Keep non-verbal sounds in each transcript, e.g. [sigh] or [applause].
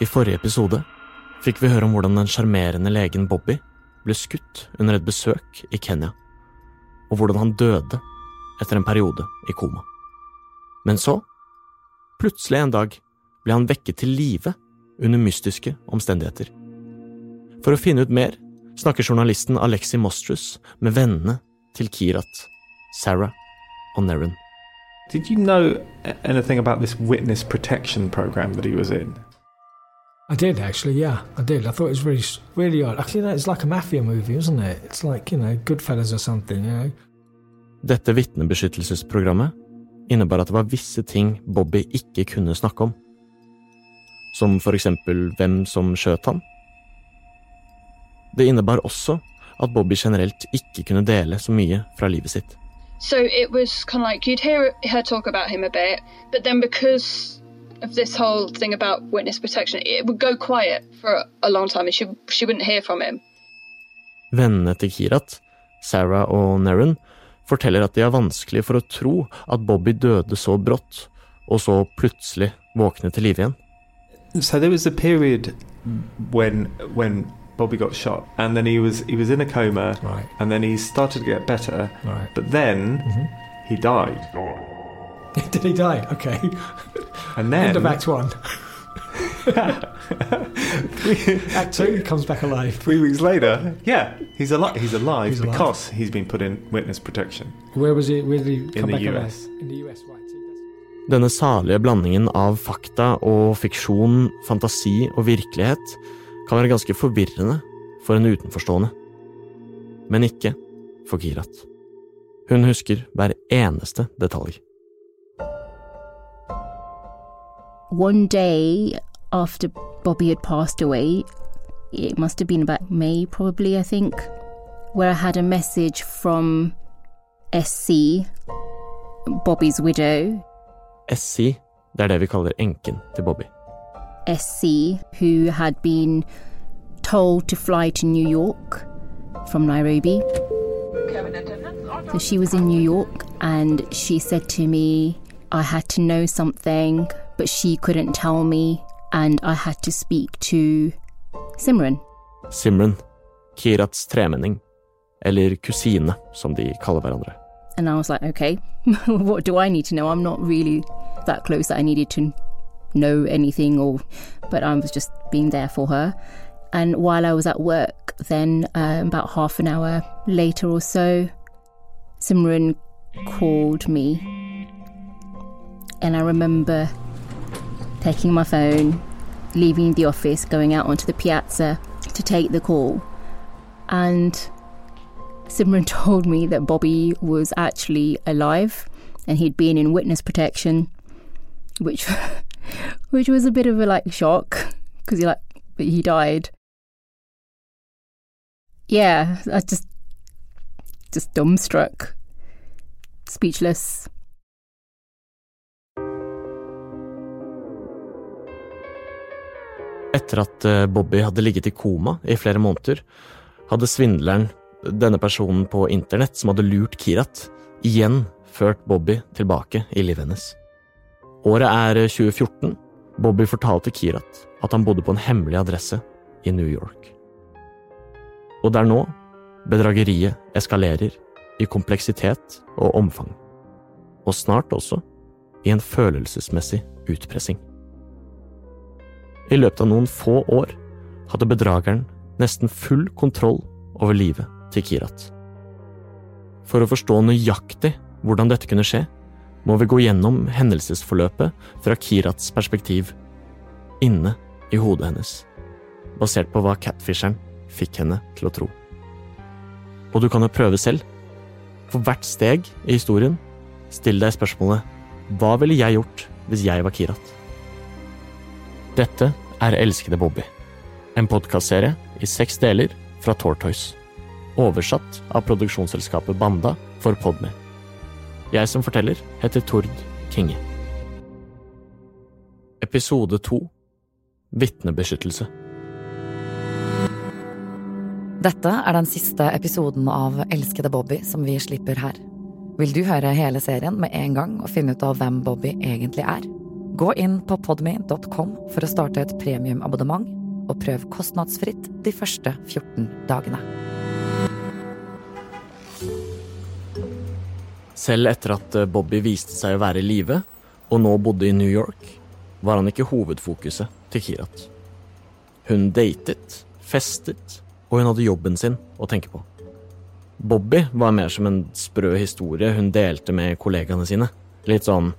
I forrige episode fikk vi høre om hvordan den sjarmerende legen Bobby ble skutt under et besøk i Kenya, og hvordan han døde etter en periode i koma. Men så, plutselig en dag, ble han vekket til live under mystiske omstendigheter. For å finne ut mer snakker journalisten Alexi Mostrus med vennene til Kirat, Sarah og Nerin. Did you know anything about this witness protection program that he was in? I did actually, yeah, I did. I thought it was really, really odd. Actually, no, it's like a mafia movie, isn't it? It's like you know, Goodfellas or something, you know. Dette vitnebeskyttelsesprogrammet innebar at det var visse ting Bobby ikke kunne snakke om. Som for eksempel hvem som skjøt han. Det innebar også at Bobby generelt ikke kunne dele så mye fra livet sitt. So it was kind of like you'd hear her talk about him a bit, but then because of this whole thing about witness protection, it would go quiet for a long time, and she she wouldn't hear from him. Vennene til Kirat, Sarah og Nerin, forteller at de har vanskelig for å tro at Bobby døde så brått, og så plutselig våkne til live igjen. So there was a period when when Bobby got shot, and then he was he was in a coma, Right. and then he started to get better, Right. but then he died, [laughs] Did he die? Okay. and then End of Act One. [laughs] Act Two, he comes back alive. three weeks later, yeah, he's alive. He's alive He's alive. he's been put in witness protection. Where was he? Where did he come the back alive? In the US, right? Denne salige blandingen av fakta og fiksjon, fantasi og virkelighet kan være ganske forvirrende for en utenforstående. Men ikke for Kirat. Hun husker hver eneste detalj. One day after Bobby had passed away, it must have been about May, probably, I think, where I had a message from SC, Bobby's widow, SC, det er det vi kaller enken til Bobby. SC, who had been told to fly to New York from Nairobi. So she was in New York and she said to me, I had to know something, but she couldn't tell me, and I had to speak to Simran. Simran, Kirats tremenning, eller kusine, som de kaller hverandre. And I was like, okay, [laughs] what do I need to know? I'm not really that close that I needed to know anything, or but I was just being there for her. And while I was at work, then um, about half an hour later or so, Simran called me, and I remember taking my phone, leaving the office, going out onto the piazza to take the call, and Simran [laughs] told me that Bobby was actually alive and he'd been in witness protection, which [laughs] which was a bit of a like shock because he like but he died. Yeah, I just just dumbstruck, speechless. Etter at eh, Bobby hadde ligget i koma i flere måneder, hadde svindleren, denne personen på internett som hadde lurt Kirat, igjen ført Bobby tilbake i livet hennes. Året er 2014. Bobby fortalte Kirat at han bodde på en hemmelig adresse i New York. Og det er nå bedrageriet eskalerer i kompleksitet og omfang. Og snart også i en følelsesmessig utpressing. I løpet av noen få år hadde bedrageren nesten full kontroll over livet til Kirat. For å forstå nøyaktig hvordan dette kunne skje, må vi gå gjennom hendelsesforløpet fra Kirats perspektiv, inne i hodet hennes, basert på hva catfisheren fikk henne til å tro. Og du kan jo prøve selv. For hvert steg i historien, still deg spørsmålet hva ville jeg gjort hvis jeg var Kirat? Dette er Elskede Bobby, en podkastserie i seks deler fra Tortoise. Oversatt av produksjonsselskapet Banda for Podme. Jeg som forteller, heter Tord Kinge. Episode to Vitnebeskyttelse. Dette er den siste episoden av Elskede Bobby som vi slipper her. Vil du høre hele serien med en gang og finne ut av hvem Bobby egentlig er? Gå inn på podme.com for å starte et premiumabonnement, og prøv kostnadsfritt de første 14 dagene. Selv etter at eh, Bobby viste seg å være i live, og nå bodde i New York, var han ikke hovedfokuset til Kirat. Hun datet, festet, og hun hadde jobben sin å tenke på. Bobby var mer som en sprø historie hun delte med kollegaene sine. Litt sånn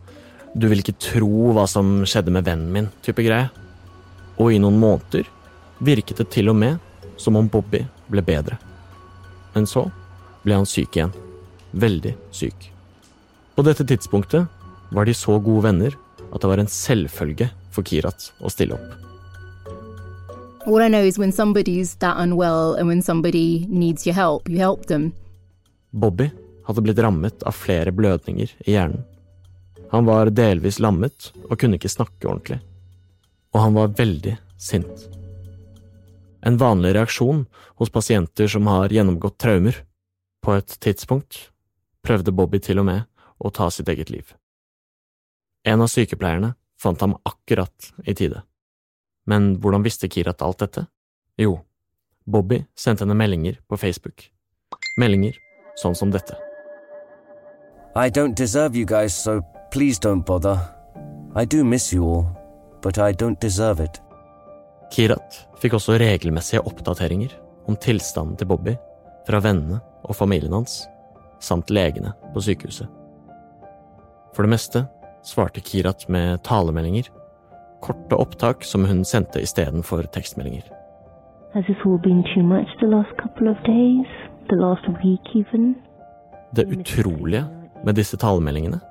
'du vil ikke tro hva som skjedde med vennen min'-type greie. Og i noen måneder virket det til og med som om Bobby ble bedre. Men så ble han syk igjen. Veldig syk. På dette tidspunktet var de så gode venner at det var en selvfølge for Kirat å stille opp. All I know is when somebody's that unwell and when somebody needs your help, you help them. Bobby hadde blitt rammet av flere blødninger i hjernen. Han var delvis lammet og kunne ikke snakke ordentlig. Og han var veldig sint. En vanlig reaksjon hos pasienter som har gjennomgått traumer. På et tidspunkt prøvde Bobby til og med å ta sitt eget liv. En av sykepleierne fant ham akkurat i tide. Men hvordan visste Kirat alt dette? Jo, Bobby sendte henne meldinger på Facebook. Meldinger sånn som dette. I don't deserve you guys, so please don't bother. I do miss you all, but I don't deserve it. Kirat fikk også regelmessige oppdateringer om tilstanden til Bobby fra vennene og familien hans, samt legene på sykehuset. For det meste svarte Kirat med talemeldinger, korte opptak som hun sendte istedenfor tekstmeldinger. Has this all been too much the last couple of days? The last week even? Det utrolige med disse talemeldingene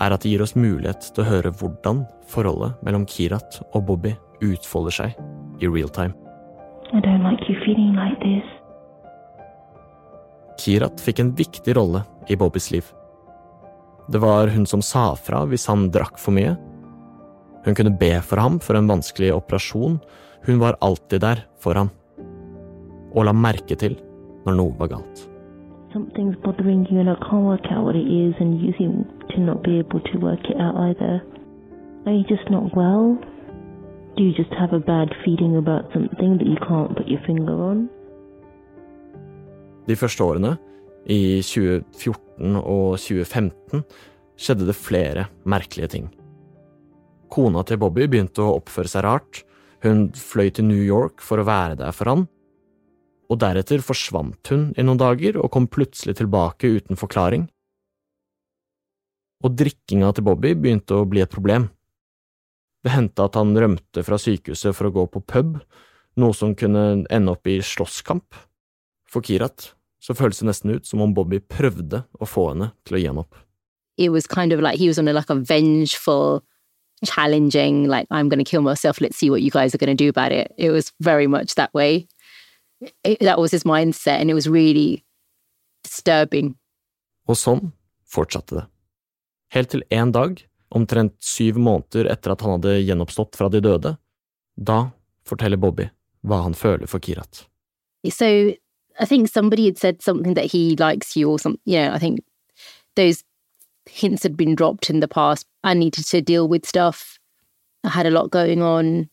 er at det gir oss mulighet til å høre hvordan forholdet mellom Kirat og Bobby utfolder seg i real time. Like like. Kirat fikk en viktig rolle i Bobbys liv. Det var hun som sa fra hvis han drakk for mye. Hun kunne be for ham for en vanskelig operasjon. Hun var alltid der for ham. Og la merke til når noe var galt. Something's bothering you and I can't work out what it is and you seem to not be able to work it out either. Are you just not well? Do you just have a bad feeling about something that you can't put your finger on? De første årene, i 2014 og 2015, skjedde det flere merkelige ting. Kona til Bobby begynte å oppføre seg rart. Hun fløy til New York for å være der for han. Og deretter forsvant hun i noen dager og kom plutselig tilbake uten forklaring. Og drikkinga til Bobby begynte å bli et problem. Det hendte at han rømte fra sykehuset for å gå på pub, noe som kunne ende opp i slåsskamp. For Kirat så føles det nesten ut som om Bobby prøvde å få henne til å gi ham opp. It was kind of like he was on a, like a vengeful, challenging, like, I'm going to kill myself, let's see what you guys are going to do about it. It was very much that way. It, that was his mindset, and it was really disturbing. Og sånn fortsatte det. Helt til en dag, omtrent syv måneder etter at han hadde gjenoppstått fra de døde, da forteller Bobby hva han føler for Kirat. So I think somebody had said something that he likes you or something. You know, I think those hints had been dropped in the past. I needed to deal with stuff. I had a lot going on.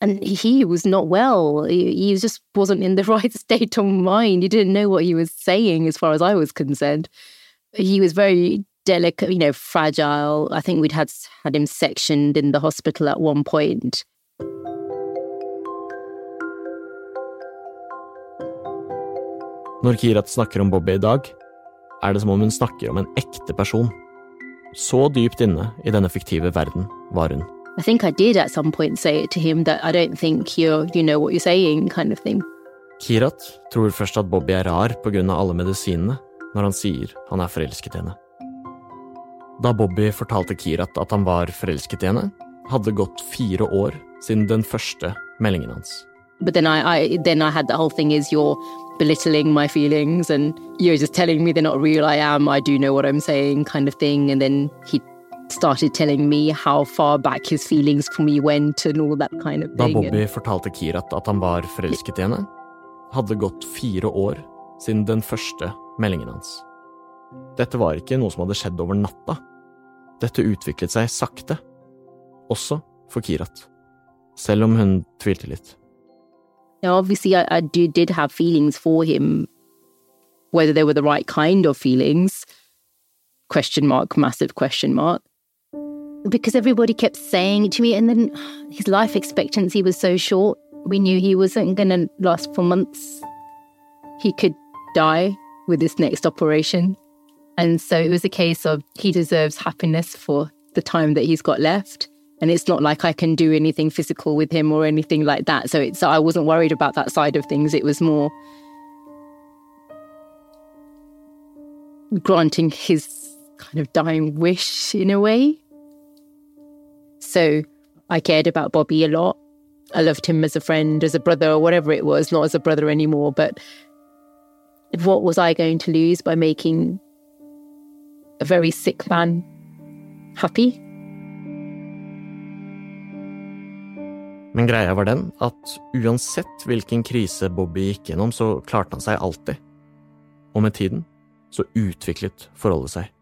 And he was not well. He, he just wasn't in the [laughs] right state of mind. He didn't know what he was saying, as far as I was concerned. He was very delicate, you know, fragile. I think we'd had had him sectioned in the hospital at one point. Når Kirat snakker om Bobby i dag, er det som om hun snakker om en ekte person. Så dypt inne i denne fiktive verden var hun. I think I did at some point say to him that I don't think you're, you know what you're saying, kind of thing. Kirat tror først at Bobby er rar av alle medisinene, når han sier han er forelsket i henne. Da Bobby fortalte Kirat at han var forelsket i henne, hadde gått fire år siden den første meldingen hans. But then I, I then I had the whole thing is you're belittling my feelings and you're just telling me they're not real. I am. I do know what I'm saying, kind of thing. And then he started telling me how far back his feelings for me went and all that kind of Da. Bobby fortalte Kirat at han var forelsket i henne, hadde gått fire år siden den første meldingen hans. Dette var ikke noe som hadde skjedd over natta. Dette utviklet seg sakte. også for Kirat, selv om hun tvilte litt. Now, obviously, I, I did, did have feelings for him, whether they were the right kind of feelings. Question mark, massive question mark. Because everybody kept saying it to me, and then his life expectancy was so short. We knew he wasn't going to last for months. He could die with this next operation. And so it was a case of he deserves happiness for the time that he's got left. And it's not like I can do anything physical with him or anything like that. So it's I wasn't worried about that side of things. It was more granting his kind of dying wish in a way. So I cared about Bobby a lot. I loved him as a friend, as a brother, or whatever it was, not as a brother anymore. But what was I going to lose by making a very sick man happy? Men greia var den at uansett hvilken krise Bobby gikk gjennom, så klarte han seg alltid. Og med tiden så utviklet forholdet seg.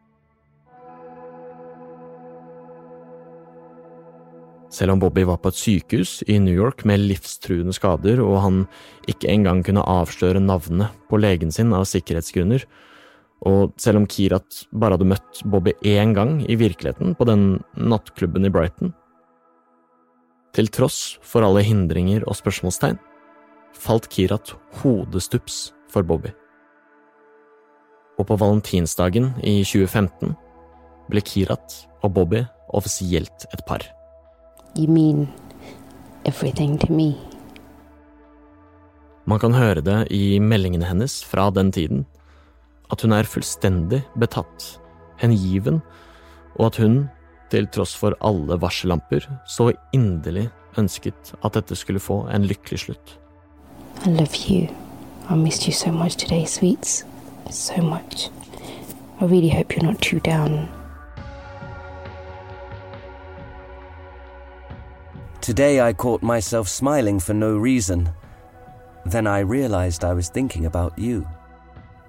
Selv om Bobby var på et sykehus i New York med livstruende skader, og han ikke engang kunne avsløre navnet på legen sin av sikkerhetsgrunner, og selv om Kirat bare hadde møtt Bobby én gang i virkeligheten, på den nattklubben i Brighton, til tross for alle hindringer og spørsmålstegn, falt Kirat hodestups for Bobby. Og på valentinsdagen i 2015 ble Kirat og Bobby offisielt et par. You mean everything to me. Man kan høre det i meldingene hennes fra den tiden, at hun er fullstendig betatt, hengiven, og at hun, til tross for alle varsellamper, så inderlig ønsket at dette skulle få en lykkelig slutt. I love you. I missed you so much today, sweets. So much. I really hope you're not too down. Today I caught myself smiling for no reason. Then I realized I was thinking about you.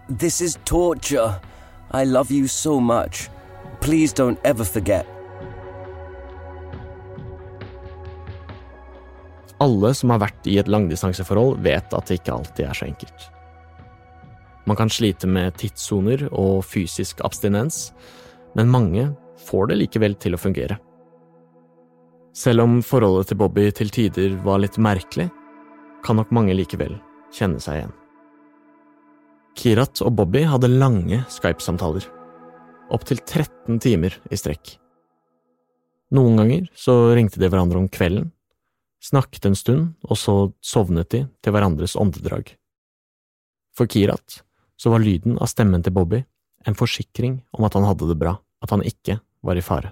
This is torture. I love you so much. Please don't ever forget. Alle som har vært i et langdistanseforhold, vet at det ikke alltid er så enkelt. Man kan slite med tidssoner og fysisk abstinens, men mange får det likevel til å fungere. Selv om forholdet til Bobby til tider var litt merkelig, kan nok mange likevel kjenne seg igjen. Kirat og Bobby hadde lange Skype-samtaler, opptil 13 timer i strekk. Noen ganger så ringte de hverandre om kvelden, snakket en stund, og så sovnet de til hverandres åndedrag. For Kirat så var lyden av stemmen til Bobby en forsikring om at han hadde det bra, at han ikke var i fare.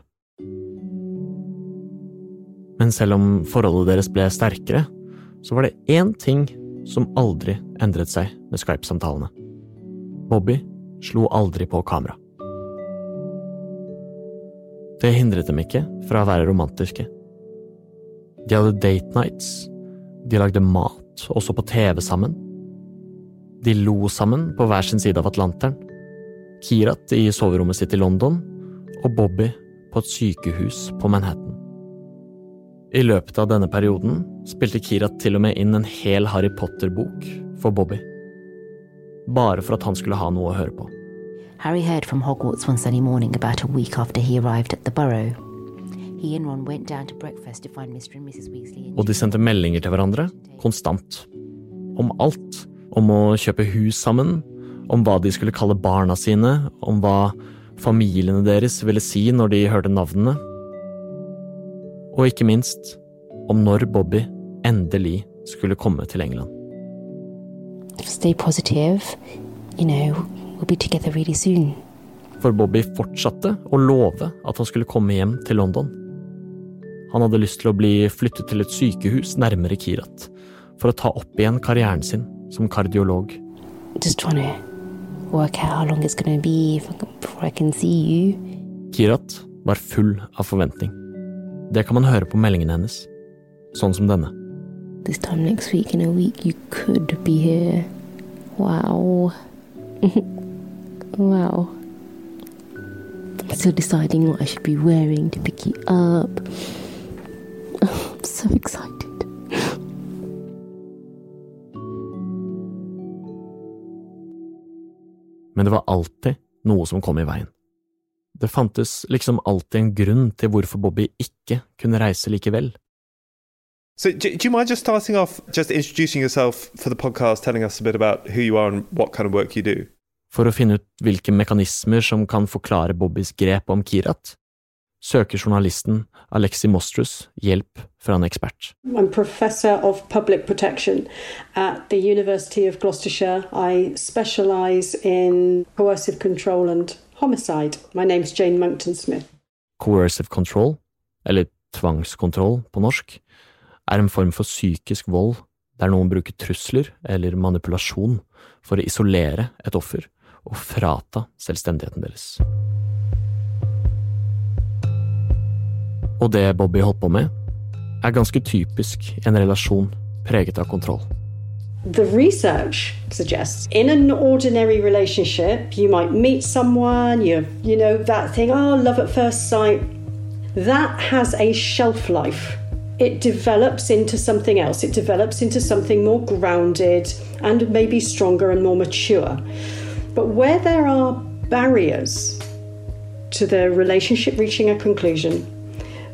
Men selv om forholdet deres ble sterkere, så var det én ting som aldri endret seg med Skype-samtalene. Bobby slo aldri på kamera. Det hindret dem ikke fra å være romantiske. De hadde date nights, de lagde mat, også på TV sammen. De lo sammen på hver sin side av Atlanteren. Kirat i soverommet sitt i London, og Bobby på et sykehus på Manhattan. I løpet av denne perioden spilte Kirat til og med inn en hel Harry Potter-bok for Bobby. Bare for at han skulle ha noe å høre på. Harry heard from Hogwarts one sunny morning about a week after he arrived at the Burrow. He and Ron went down to breakfast to find Mr. and Mrs. Weasley. Og de sendte meldinger til hverandre, konstant. Om alt. Om å kjøpe hus sammen, om hva de skulle kalle barna sine, om hva familiene deres ville si når de hørte navnene. Og ikke minst om når Bobby endelig skulle komme til England. Stay positive. You know, we'll be together really soon. For Bobby fortsatte å love at han skulle komme hjem til London. Han hadde lyst til å bli flyttet til et sykehus nærmere Kirat, for å ta opp igjen karrieren sin som kardiolog. Just trying to work out how long it's going to be if I can, before I can see you. Kirat var full av forventning. Det kan man høre på meldingene hennes, sånn som denne. This time next week, in a week, you could be here. Wow. [laughs] wow. I'm still deciding what I should be wearing to pick you up. [laughs] so excited. Men det var alltid noe som kom i veien. Det fantes liksom alltid en grunn til hvorfor Bobby ikke kunne reise likevel. So, do, do you mind just starting off, just introducing yourself for the podcast, telling us a bit about who you are and what kind of work you do? For å finne ut hvilke mekanismer som kan forklare Bobbys grep om Kirat, søker journalisten Alexi Mostrus hjelp fra en ekspert. I'm professor of public protection at the University of Gloucestershire. I specialize in coercive control and homicide. My name's Jane Monkton Smith. Coercive control, eller tvangskontroll på norsk, er en form for psykisk vold der noen bruker trusler eller manipulasjon for å isolere et offer og frata selvstendigheten deres. Og det Bobby holdt på med, er ganske typisk en relasjon preget av kontroll. The research suggests in an ordinary relationship, you might meet someone, you you know that thing, oh, love at first sight. That has a shelf life. It develops into something else. It develops into something more grounded and maybe stronger and more mature. But where there are barriers to the relationship reaching a conclusion,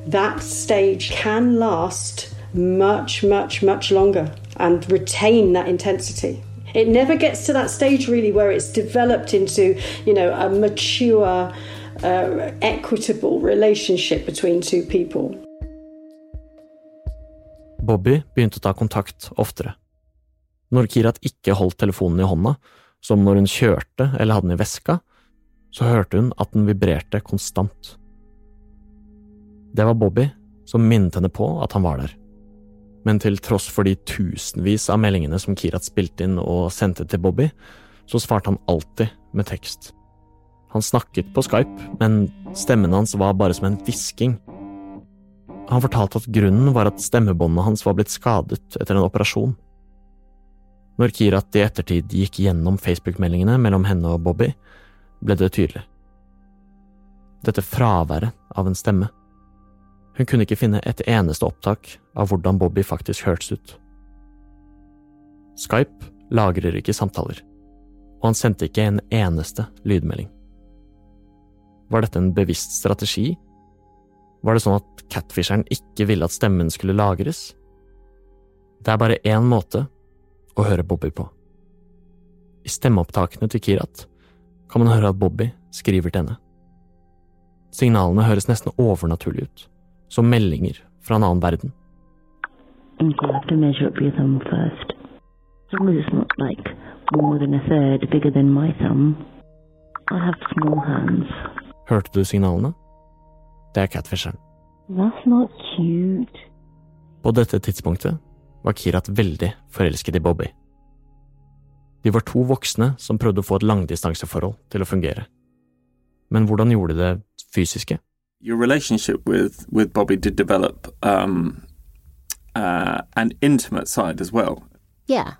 that stage can last much, much, much longer and retain that intensity. It never gets to that stage really where it's developed into, you know, a mature, uh, equitable relationship between two people. Bobby begynte å ta kontakt oftere. Når Kirat ikke holdt telefonen i hånda, som når hun kjørte eller hadde den i veska, så hørte hun at den vibrerte konstant. Det var Bobby som minnet henne på at han var der. Men til tross for de tusenvis av meldingene som Kirat spilte inn og sendte til Bobby, så svarte han alltid med tekst. Han snakket på Skype, men stemmen hans var bare som en hvisking. Han fortalte at grunnen var at stemmebåndet hans var blitt skadet etter en operasjon. Når Kirat i ettertid gikk gjennom Facebook-meldingene mellom henne og Bobby, ble det tydelig. Dette fraværet av en stemme. Hun kunne ikke finne et eneste opptak av hvordan Bobby faktisk hørtes ut. Skype lagrer ikke samtaler, og han sendte ikke en eneste lydmelding. Var dette en bevisst strategi? Var det sånn at catfisheren ikke ville at stemmen skulle lagres? Det er bare én måte å høre Bobby på. I stemmeopptakene til Kirat kan man høre at Bobby skriver til henne. Signalene høres nesten overnaturlig ut som meldinger fra en annen verden. Like third. Hørte du signalene? Det er catfisheren. På dette tidspunktet var Kirat veldig forelsket i Bobby. De var to voksne som prøvde å få et langdistanseforhold til å fungere. Men hvordan gjorde de det fysiske? Your relationship with with Bobby did develop um, uh, an intimate side as well. Yeah.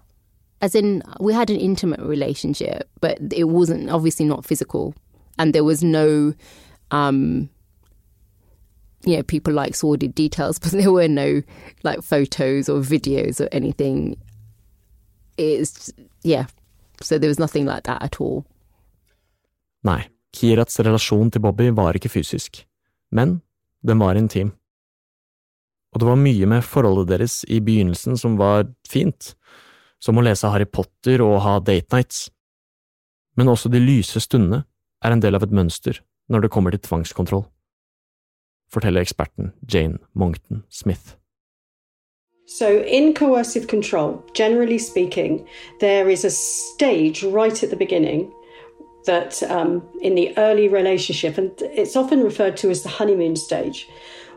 As in, we had an intimate relationship, but it wasn't obviously not physical. And there was no, um, you know, people like sordid details, [laughs] but there were no like photos or videos or anything. It's, yeah. So there was nothing like that at all. Nei, Kirats relasjon til Bobby var ikke fysisk. Men den var intim. Og det var mye med forholdet deres i begynnelsen som var fint, som å lese Harry Potter og ha date nights. Men også de lyse stundene er en del av et mønster når det kommer til tvangskontroll, forteller eksperten Jane Monkton Smith. So, in coercive control, generally speaking, there is a stage right at the beginning that um, in the early relationship, and it's often referred to as the honeymoon stage,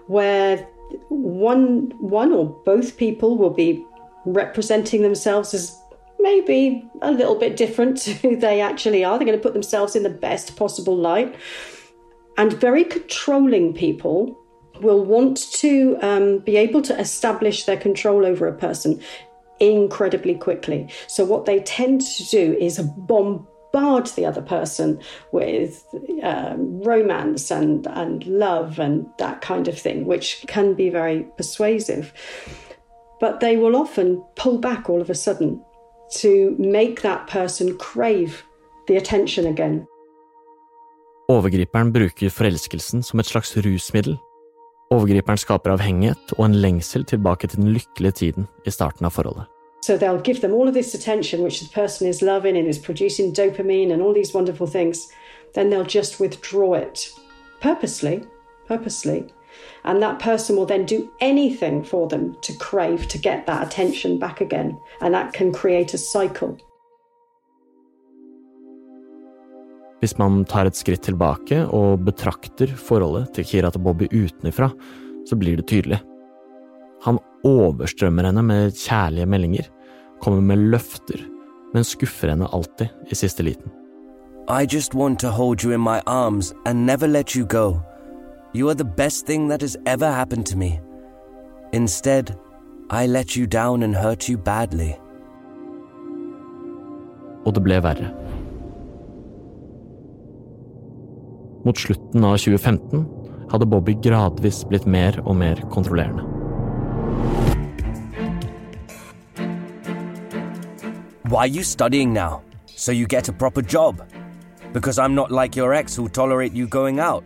where one one or both people will be representing themselves as maybe a little bit different to who they actually are. They're going to put themselves in the best possible light. And very controlling people will want to um, be able to establish their control over a person incredibly quickly. So, what they tend to do is bomb bombard the other person with um, romance and, and love and that kind of thing, which can be very persuasive. But they will often pull back all of a sudden to make that person crave the attention again. Overgriperen bruker forelskelsen som et slags rusmiddel. Overgriperen skaper avhengighet og en lengsel tilbake til den lykkelige tiden i starten av forholdet. So they'll give them all of this attention, which the person is loving and is producing dopamine and all these wonderful things. Then they'll just withdraw it purposely, purposely. And that person will then do anything for them to crave, to get that attention back again. And that can create a cycle. Hvis man tar et skritt tilbake og betrakter forholdet til Kirat og Bobby utenfra, så blir det tydelig. Han overstrømmer henne med kjærlige meldinger, kommer med løfter, men skuffer henne alltid i siste liten. I just want to hold you in my arms and never let you go. You are the best thing that has ever happened to me. Instead, I let you down and hurt you badly. Og det ble verre. Mot slutten av 2015 hadde Bobby gradvis blitt mer og mer kontrollerende. Why are you studying now? So you get a proper job? Because I'm not like your ex who'll tolerate you going out.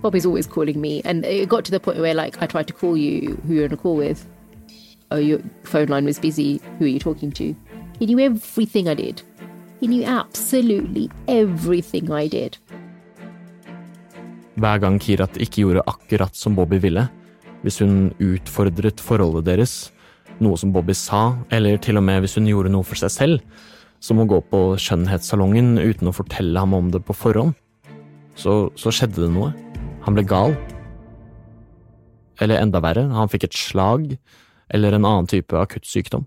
Bobby's always calling me, and it got to the point where, like, I tried to call you, who you're on a call with. Oh, your phone line was busy. Who are you talking to? He knew everything I did. He knew absolutely everything I did. Hver gang Kirat ikke gjorde akkurat som Bobby ville, hvis hun utfordret forholdet deres, noe som Bobby sa, eller til og med hvis hun gjorde noe for seg selv, som å gå på skjønnhetssalongen uten å fortelle ham om det på forhånd, så, så skjedde det noe. Han ble gal. Eller enda verre, han fikk et slag eller en annen type akutt sykdom.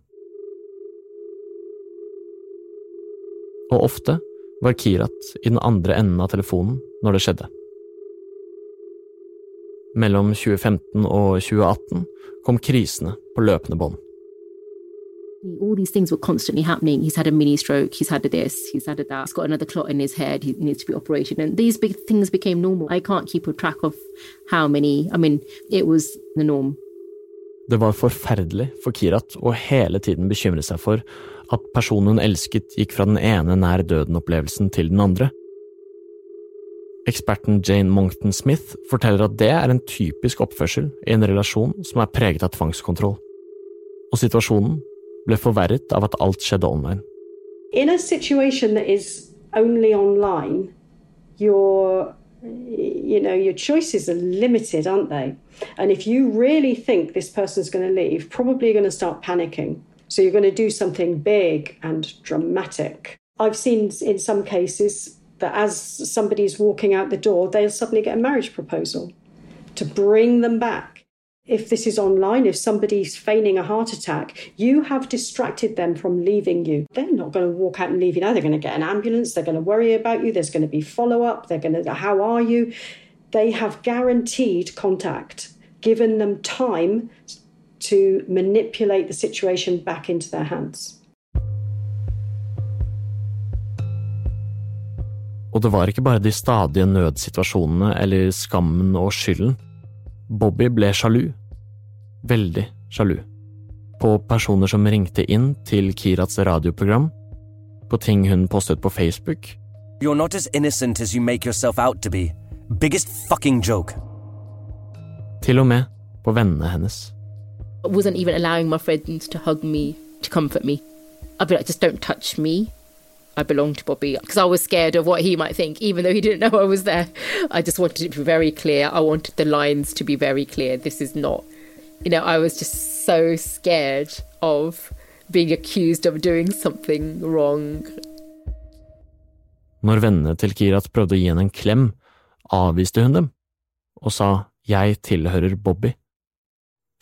Og ofte var Kirat i den andre enden av telefonen når det skjedde. Mellom 2015 og 2018 kom krisene på løpende bånd. All these things were constantly happening. He's had a mini stroke, he's had a this, he's had a that, he's got another clot in his head, he needs to be operated. And these big things became normal. I can't keep a track of how many, I mean, it was the norm. Det var forferdelig for Kirat å hele tiden bekymre seg for at personen hun elsket gikk fra den ene nær døden-opplevelsen til den andre. Eksperten Jane Monkton Smith forteller at det er en typisk oppførsel i en relasjon som er preget av tvangskontroll. Og situasjonen ble forverret av at alt skjedde online. In a situation that is only online, your you know your choices are limited, aren't they? And if you really think this person's going to leave, probably you're going to start panicking. So you're going to do something big and dramatic. I've seen in some cases that as somebody's walking out the door, they'll suddenly get a marriage proposal to bring them back. If this is online, if somebody's feigning a heart attack, you have distracted them from leaving you. They're not going to walk out and leave you now. They're going to get an ambulance. They're going to worry about you. There's going to be follow up. They're going to, how are you? They have guaranteed contact, given them time to manipulate the situation back into their hands. Og det var ikke bare de stadige nødsituasjonene eller skammen og skylden. Bobby ble sjalu. Veldig sjalu. På personer som ringte inn til Kirats radioprogram, på ting hun postet på Facebook. You're not as innocent as you make yourself out to be. Biggest fucking joke. Til og med på vennene hennes. I wasn't even allowing my friends to hug me, to comfort me. I'd be like, just don't touch me. I belong to Bobby because I was scared of what he might think, even though he didn't know I was there. I just wanted it to be very clear. I wanted the lines to be very clear. This is not, you know, I was just so scared of being accused of doing something wrong. Når vennene til Kirat prøvde å gi henne en klem, avviste hun dem og sa jeg tilhører Bobby.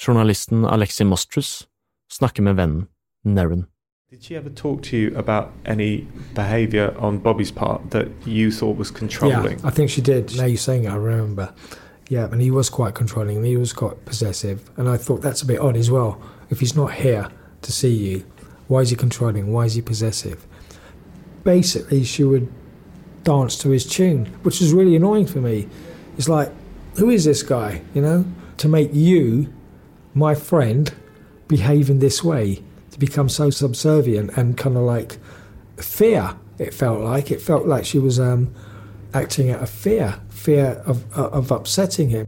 Journalisten Alexi Mostrus snakker med vennen Neren. Did she ever talk to you about any behaviour on Bobby's part that you thought was controlling? Yeah, I think she did. Now you're saying it, I remember. Yeah, and he was quite controlling and he was quite possessive. And I thought that's a bit odd as well. If he's not here to see you, why is he controlling? Why is he possessive? basically she would dance to his tune, which was really annoying for me. It's like, who is this guy? You know, to make you, my friend, behave in this way, become so subservient and kind of like fear. It felt like it felt like she was um, acting out of fear, fear of, of upsetting him.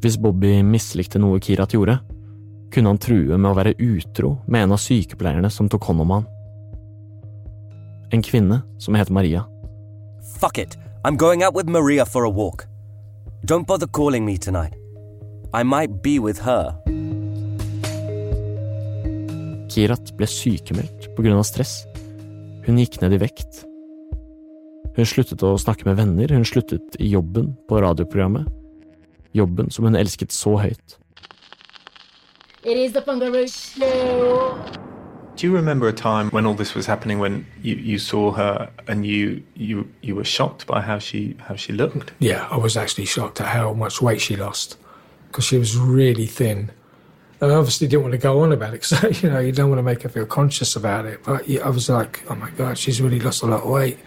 Hvis Bobby mislikte noe Kirat gjorde, kunne han true med å være utro med en av sykepleierne som tok hånd om han. En kvinne som heter Maria. Fuck it. I'm going out with Maria for a walk. Don't bother calling me tonight. I might be with her. Kirat ble sykemeldt pga. stress. Hun gikk ned i vekt. Hun sluttet å snakke med venner, hun sluttet i jobben på radioprogrammet. Jobben som hun elsket så høyt. It is the. Do you remember a time when all this was happening when you, you saw her and you, you you were shocked by how she how she looked? Yeah, I was actually shocked at how much weight she lost because she was really thin. And I obviously didn't want to go on about it because [laughs] you know you don't want to make her feel conscious about it. But yeah, I was like, oh my god, she's really lost a lot of weight.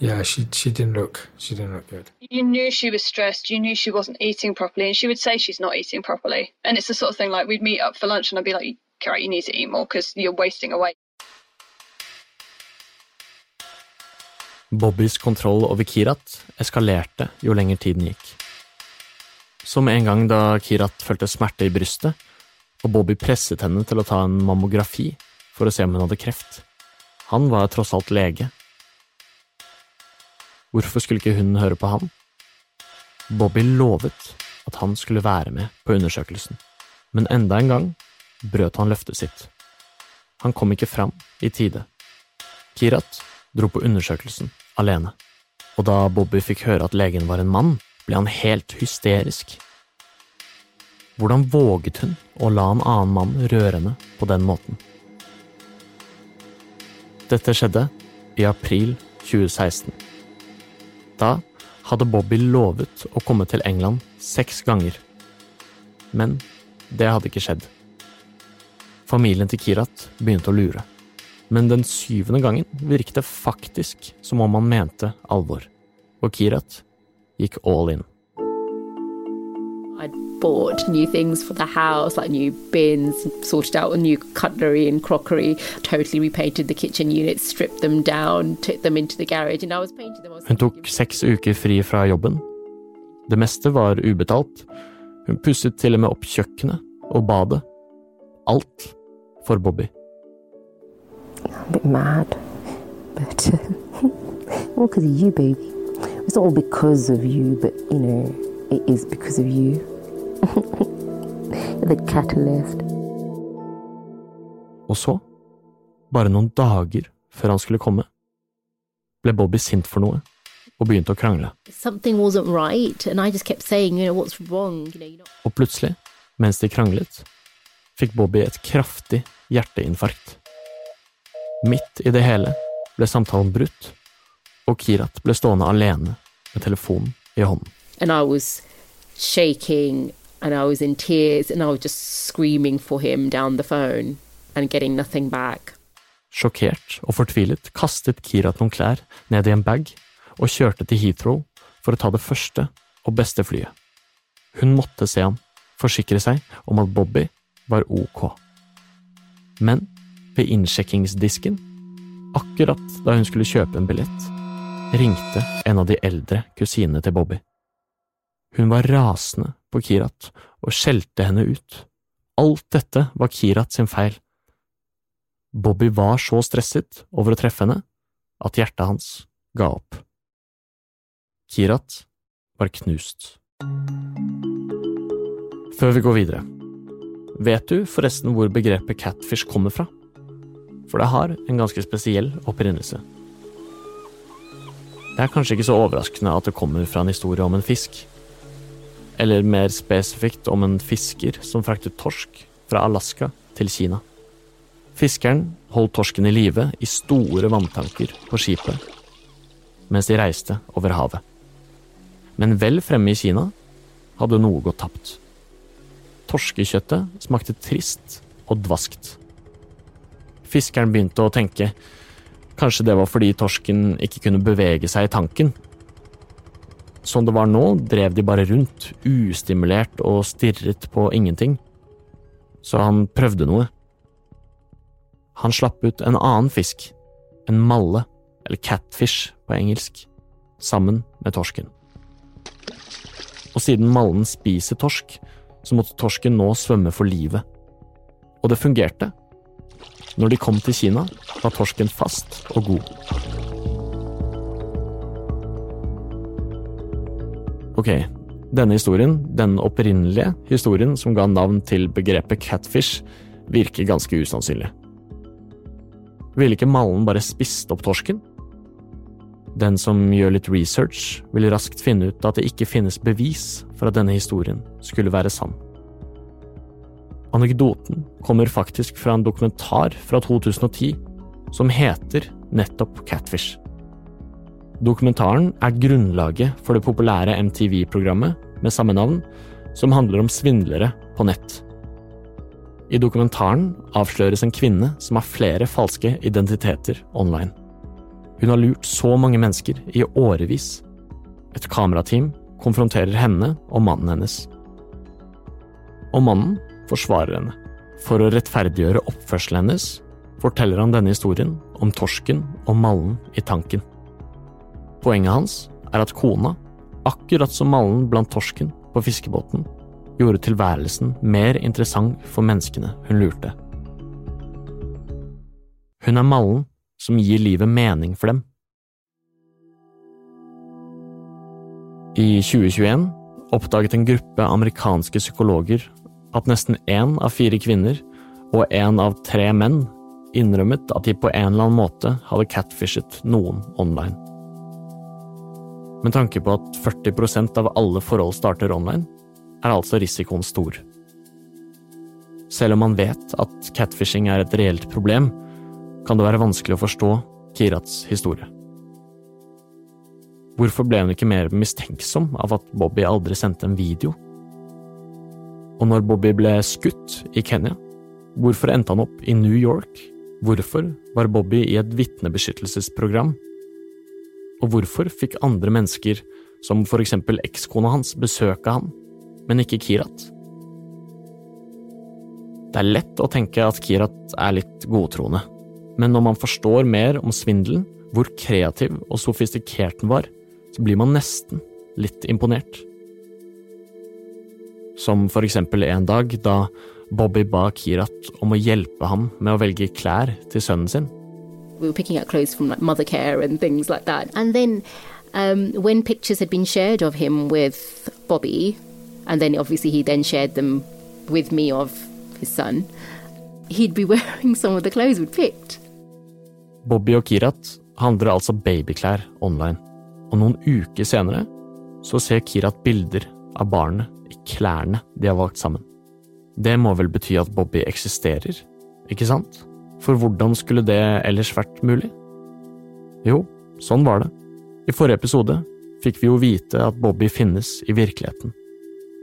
Yeah, she she didn't look she didn't look good. You knew she was stressed. You knew she wasn't eating properly, and she would say she's not eating properly. And it's the sort of thing like we'd meet up for lunch, and I'd be like, "Carrot, you need to eat more because you're wasting away." Bobbys kontroll over Kirat eskalerte jo lenger tiden gikk. Som en gang da Kirat følte smerte i brystet, og Bobby presset henne til å ta en mammografi for å se om hun hadde kreft. Han var tross alt lege. Hvorfor skulle ikke hun høre på han? Bobby lovet at han skulle være med på undersøkelsen, men enda en gang brøt han løftet sitt. Han kom ikke fram i tide. Kirat dro på undersøkelsen alene, og da Bobby fikk høre at legen var en mann, ble han helt hysterisk. Hvordan våget hun å la en annen mann røre henne på den måten? Dette skjedde i april 2016. Da hadde Bobby lovet å komme til England seks ganger. Men det hadde ikke skjedd. Familien til Kirat begynte å lure. Men den syvende gangen virket det faktisk som om han mente alvor, og Kirat gikk all in. I'd bought new things for the house, like new bins, sorted out new cutlery and crockery, totally repainted the kitchen units, stripped them down, took them into the garage, and I was painting them. Hun tok seks uker fri fra jobben. Det meste var ubetalt. Hun pusset til og med opp kjøkkenet og badet. Alt for Bobby. I'm a bit mad, but [laughs] all because of you, baby. It's not all because of you, but you know, it is because of you. [laughs] The catalyst. Og så, bare noen dager før han skulle komme, ble Bobby sint for noe og begynte å krangle. Right, and I just kept saying, you know, wrong? You know. Og plutselig, mens de kranglet, fikk Bobby et kraftig hjerteinfarkt. Midt i det hele ble samtalen brutt, og Kirat ble stående alene med telefonen i hånden. And I was shaking, and I was in tears, and I was just screaming for him down the phone and getting nothing back. Sjokkert og fortvilet kastet Kirat noen klær ned i en bag og kjørte til Heathrow for å ta det første og beste flyet. Hun måtte se ham, forsikre seg om at Bobby var ok. Men ved innsjekkingsdisken, akkurat da hun skulle kjøpe en billett, ringte en av de eldre kusinene til Bobby. Hun var rasende på Kirat og skjelte henne ut. Alt dette var Kirat sin feil. Bobby var så stresset over å treffe henne at hjertet hans ga opp. Kirat var knust. Før vi går videre, vet du forresten hvor begrepet catfish kommer fra? For det har en ganske spesiell opprinnelse. Det er kanskje ikke så overraskende at det kommer fra en historie om en fisk. Eller mer spesifikt om en fisker som fraktet torsk fra Alaska til Kina. Fiskeren holdt torsken i live i store vanntanker på skipet mens de reiste over havet. Men vel fremme i Kina hadde noe gått tapt. Torskekjøttet smakte trist og dvaskt. Fiskeren begynte å tenke Kanskje det var fordi torsken ikke kunne bevege seg i tanken. Som det var nå, drev de bare rundt, ustimulert og stirret på ingenting. Så han prøvde noe. Han slapp ut en annen fisk, en malle, eller catfish på engelsk, sammen med torsken. Og siden mallen spiser torsk, så måtte torsken nå svømme for livet. Og det fungerte. Når de kom til Kina, var torsken fast og god. Ok, denne historien, den opprinnelige historien som ga navn til begrepet catfish, virker ganske usannsynlig. Ville ikke mallen bare spist opp torsken? Den som gjør litt research, vil raskt finne ut at det ikke finnes bevis for at denne historien skulle være sann. Anekdoten kommer faktisk fra en dokumentar fra 2010 som heter nettopp Catfish. Dokumentaren er grunnlaget for det populære MTV-programmet med samme navn, som handler om svindlere på nett. I dokumentaren avsløres en kvinne som har flere falske identiteter online. Hun har lurt så mange mennesker i årevis. Et kamerateam konfronterer henne og mannen hennes. Og mannen forsvarer henne. For å rettferdiggjøre oppførselen hennes forteller han denne historien om torsken og mallen i tanken. Poenget hans er at kona, akkurat som mallen blant torsken på fiskebåten, gjorde tilværelsen mer interessant for menneskene hun lurte. Hun er mallen som gir livet mening for dem. I 2021 oppdaget en gruppe amerikanske psykologer at nesten én av fire kvinner og én av tre menn innrømmet at de på en eller annen måte hadde catfishet noen online. Med tanke på at 40% av alle forhold starter online, er altså risikoen stor. Selv om man vet at catfishing er et reelt problem, kan det være vanskelig å forstå Kirats historie. Hvorfor ble hun ikke mer mistenksom av at Bobby aldri sendte en video? Og når Bobby ble skutt i Kenya, hvorfor endte han opp i New York? Hvorfor var Bobby i et vitnebeskyttelsesprogram? Og hvorfor fikk andre mennesker, som for eksempel ekskona hans, besøke ham, men ikke Kirat? Det er lett å tenke at Kirat er litt godtroende, men når man forstår mer om svindelen, hvor kreativ og sofistikert den var, så blir man nesten litt imponert som for eksempel en dag da Bobby ba Kirat om å hjelpe ham med å velge klær til sønnen sin. We were picking out clothes from like mother care and things like that. And then um, when pictures had been shared of him with Bobby, and then obviously he then shared them with me of his son, he'd be [laughs] wearing some of the clothes we'd picked. Bobby og Kirat handler altså babyklær online, og noen uker senere så ser Kirat bilder av barnet i klærne de har valgt sammen. Det må vel bety at Bobby eksisterer, ikke sant? For hvordan skulle det ellers vært mulig? Jo, sånn var det. I forrige episode fikk vi jo vite at Bobby finnes i virkeligheten.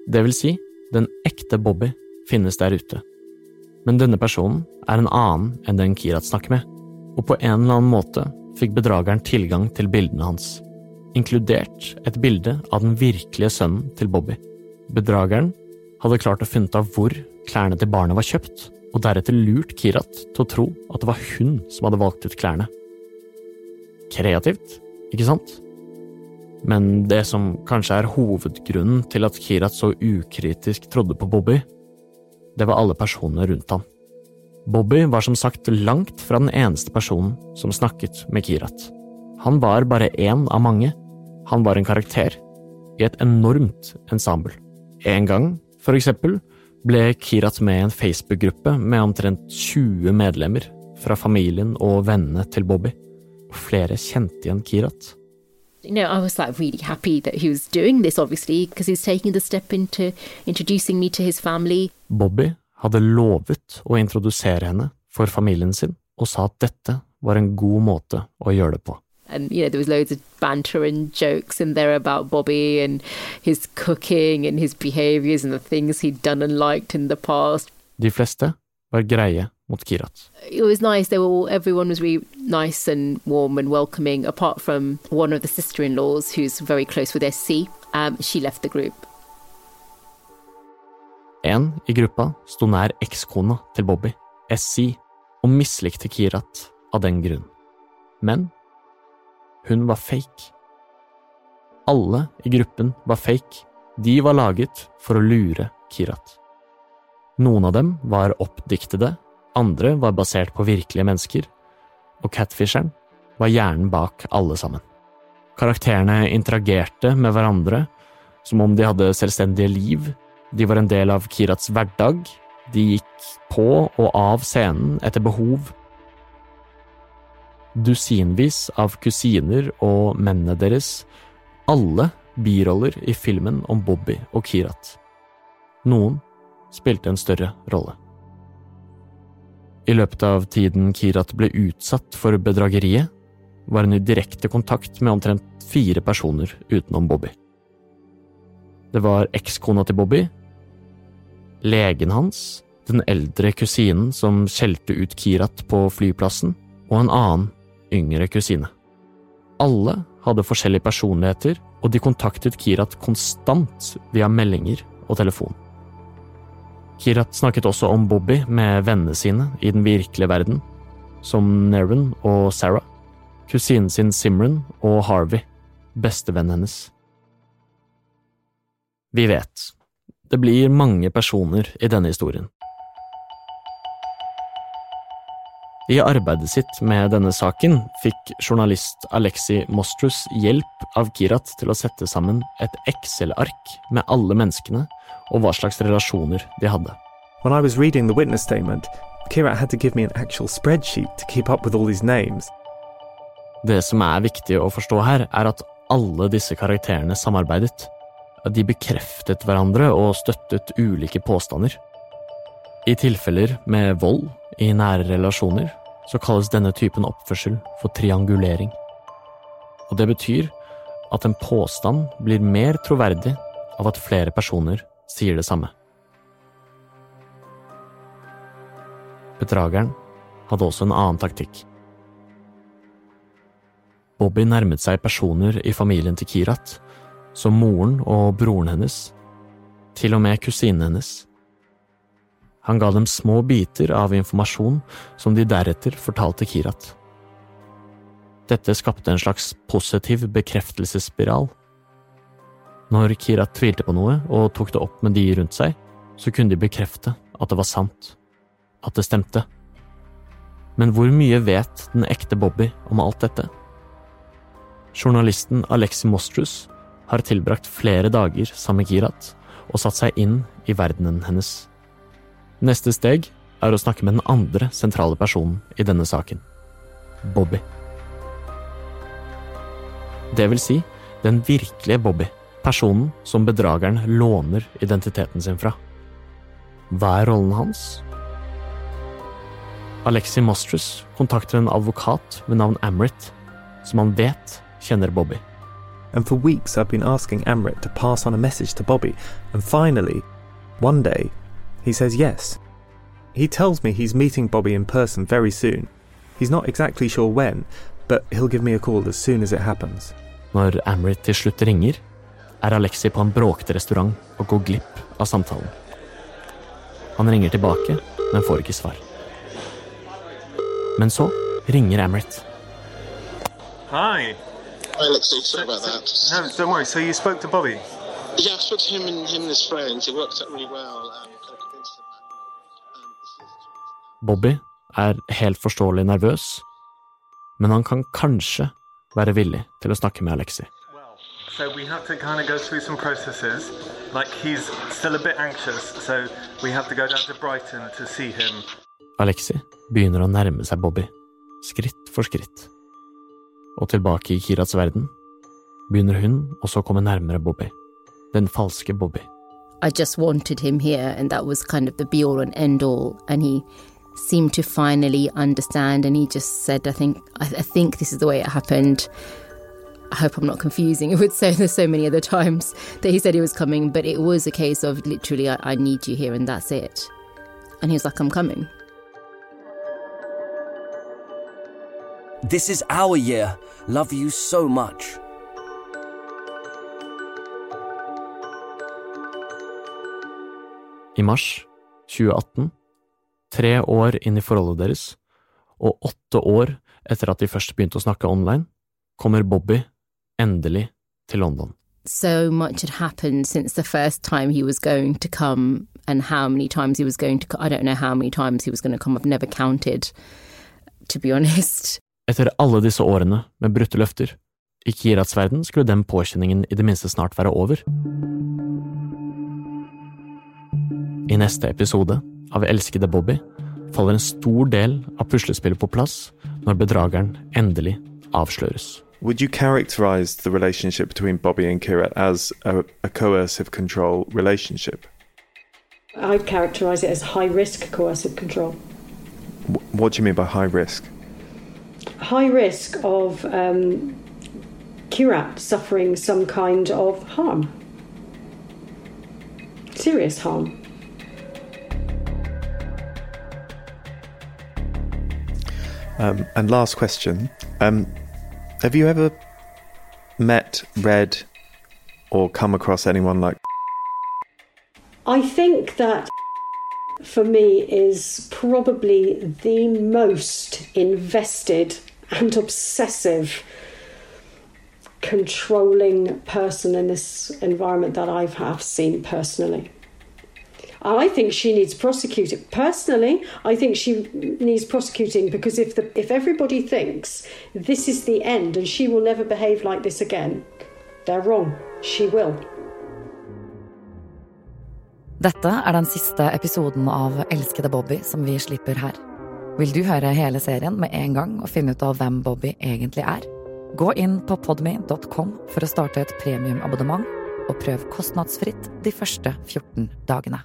Det vil si, den ekte Bobby finnes der ute. Men denne personen er en annen enn den Kirat snakker med, og på en eller annen måte fikk bedrageren tilgang til bildene hans, inkludert et bilde av den virkelige sønnen til Bobby. Bedrageren hadde klart å finne ut av hvor klærne til barnet var kjøpt, og deretter lurt Kirat til å tro at det var hun som hadde valgt ut klærne. Kreativt, ikke sant? Men det som kanskje er hovedgrunnen til at Kirat så ukritisk trodde på Bobby, det var alle personene rundt ham. Bobby var som sagt langt fra den eneste personen som snakket med Kirat. Han var bare én av mange. Han var en karakter i et enormt ensemble. En gang, for eksempel, ble Kirat med i en Facebook-gruppe med omtrent 20 medlemmer fra familien og vennene til Bobby. Og Flere kjente igjen Kirat. You know, I was like really happy that he was doing this, obviously, because he's taking the step into introducing me to his family. Bobby hadde lovet å introdusere henne for familien sin, og sa at dette var en god måte å gjøre det på. And you know there was loads of banter and jokes in there about Bobby and his cooking and his behaviors and the things he'd done and liked in the past. De fleste var greie mot Kirat. It was nice. They were all, everyone was really nice and warm and welcoming, apart from one of the sister-in-laws who's very close with SC. Um, she left the group. En i gruppa sto nær ekskona til Bobby, SC, og mislikte Kirat av den grunn. Men hun var fake. Alle i gruppen var fake. De var laget for å lure Kirat. Noen av dem var oppdiktede, andre var basert på virkelige mennesker, og Catfisheren var hjernen bak alle sammen. Karakterene interagerte med hverandre som om de hadde selvstendige liv, de var en del av Kirats hverdag, de gikk på og av scenen etter behov. Dusinvis av kusiner og mennene deres, alle biroller i filmen om Bobby og Kirat. Noen spilte en større rolle. I løpet av tiden Kirat ble utsatt for bedrageriet, var hun i direkte kontakt med omtrent fire personer utenom Bobby. Det var ekskona til Bobby, legen hans, den eldre kusinen som skjelte ut Kirat på flyplassen, og en annen, yngre kusine. Alle hadde forskjellige personligheter, og de kontaktet Kirat konstant via meldinger og telefon. Kirat snakket også om Bobby med vennene sine i den virkelige verden, som Neron og Sarah, kusinen sin Simran og Harvey, bestevennen hennes. Vi vet, det blir mange personer i denne historien. I arbeidet sitt med denne saken fikk journalist Alexi Mostrus hjelp av Kirat til å sette sammen et Excel-ark med alle menneskene og hva slags relasjoner de hadde. When I was reading the witness statement, Kirat had to give me an actual spreadsheet to keep up with all these names. Det som er viktig å forstå her, er at alle disse karakterene samarbeidet. De bekreftet hverandre og støttet ulike påstander. I tilfeller med vold i nære relasjoner så kalles denne typen oppførsel for triangulering. Og det betyr at en påstand blir mer troverdig av at flere personer sier det samme. Bedrageren hadde også en annen taktikk. Bobby nærmet seg personer i familien til Kirat, som moren og broren hennes, til og med kusinen hennes. Han ga dem små biter av informasjon som de deretter fortalte Kirat. Dette skapte en slags positiv bekreftelsesspiral. Når Kirat tvilte på noe og tok det opp med de rundt seg, så kunne de bekrefte at det var sant, at det stemte. Men hvor mye vet den ekte Bobby om alt dette? Journalisten Alexi Mostrus har tilbrakt flere dager sammen med Kirat og satt seg inn i verdenen hennes. Neste steg er å snakke med den andre sentrale personen i denne saken Bobby. Det vil si den virkelige Bobby, personen som bedrageren låner identiteten sin fra. Hva er rollen hans? Alexi Mostrus kontakter en advokat ved navn Amrit, som han vet kjenner Bobby. And for weeks I've been asking Amrit to pass on a message to Bobby, and finally, one day, he says yes. He tells me he's meeting Bobby in person very soon. He's not exactly sure when, but he'll give me a call as soon as it happens. Når Amrit til slutt ringer, er Alexi på en bråkete restaurant og går glipp av samtalen. Han ringer tilbake, men får ikke svar. Men så ringer Amrit. Hi. Hi, Alexei. Sorry about that. No, don't worry. So you spoke to Bobby? Yeah, I spoke to him and him and his friends. It worked out really well. Um, Bobby er helt forståelig nervøs, men han kan kanskje være villig til å snakke med Alexi. So we have to kind of go through some processes. Like he's still a bit anxious, so we have to go down to Brighton to see him. Alexi begynner å nærme seg Bobby, skritt for skritt. Og tilbake i Kirats verden begynner hun også å komme nærmere Bobby, den falske Bobby. I just wanted him here, and that was kind of the be all and end all. And he seemed to finally understand, and he just said, "I think, I, I think this is the way it happened." I hope I'm not confusing it with so there's so many other times that he said he was coming, but it was a case of literally, I, I need you here, and that's it. And he was like, "I'm coming." This is our year. Love you so much. I mars 2018, tre år inn i forholdet deres, og åtte år etter at de først begynte å snakke online, kommer Bobby endelig til London. So much had happened since the first time he was going to come, and how many times he was going to. I don't know how many times he was going to come. I've never counted, to be [laughs] honest. Etter alle disse årene med brutte løfter, i Kirats verden skulle den påkjenningen i det minste snart være over. I neste episode av Elskede Bobby faller en stor del av puslespillet på plass når bedrageren endelig avsløres. Would you characterize the relationship between Bobby and Kirat as a, a coercive control relationship? I'd characterise it as high risk coercive control. What do you mean by high risk? High risk of um, Kirat suffering some kind of harm, serious harm. Um, and last question: um, Have you ever met, read, or come across anyone like? I think that for me is probably the most invested and obsessive controlling person in this environment that I've have seen personally. I think she needs prosecuting. Personally, I think she needs prosecuting because if the if everybody thinks this is the end and she will never behave like this again, they're wrong. She will. Dette er den siste episoden av Elskede Bobby som vi slipper her. Vil du høre hele serien med en gang og finne ut av hvem Bobby egentlig er? Gå inn på podme.com for å starte et premiumabonnement, og prøv kostnadsfritt de første 14 dagene.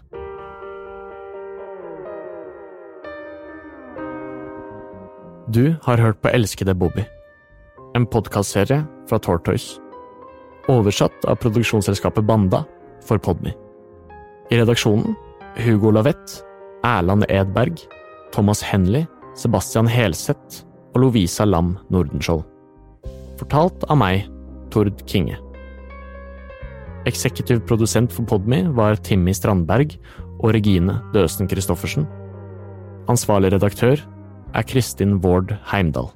Du har hørt på Elskede Bobby, en podkastserie fra Tortoise. Oversatt av produksjonsselskapet Banda for Podme. I redaksjonen Hugo Lavett, Erland Edberg, Thomas Henley, Sebastian Helseth og Lovisa Lam Nordenskjold. Fortalt av meg, Tord Kinge. Eksekutiv produsent for Podme var Timmy Strandberg og Regine Døsen Christoffersen. Ansvarlig redaktør er Kristin Vård Heimdal.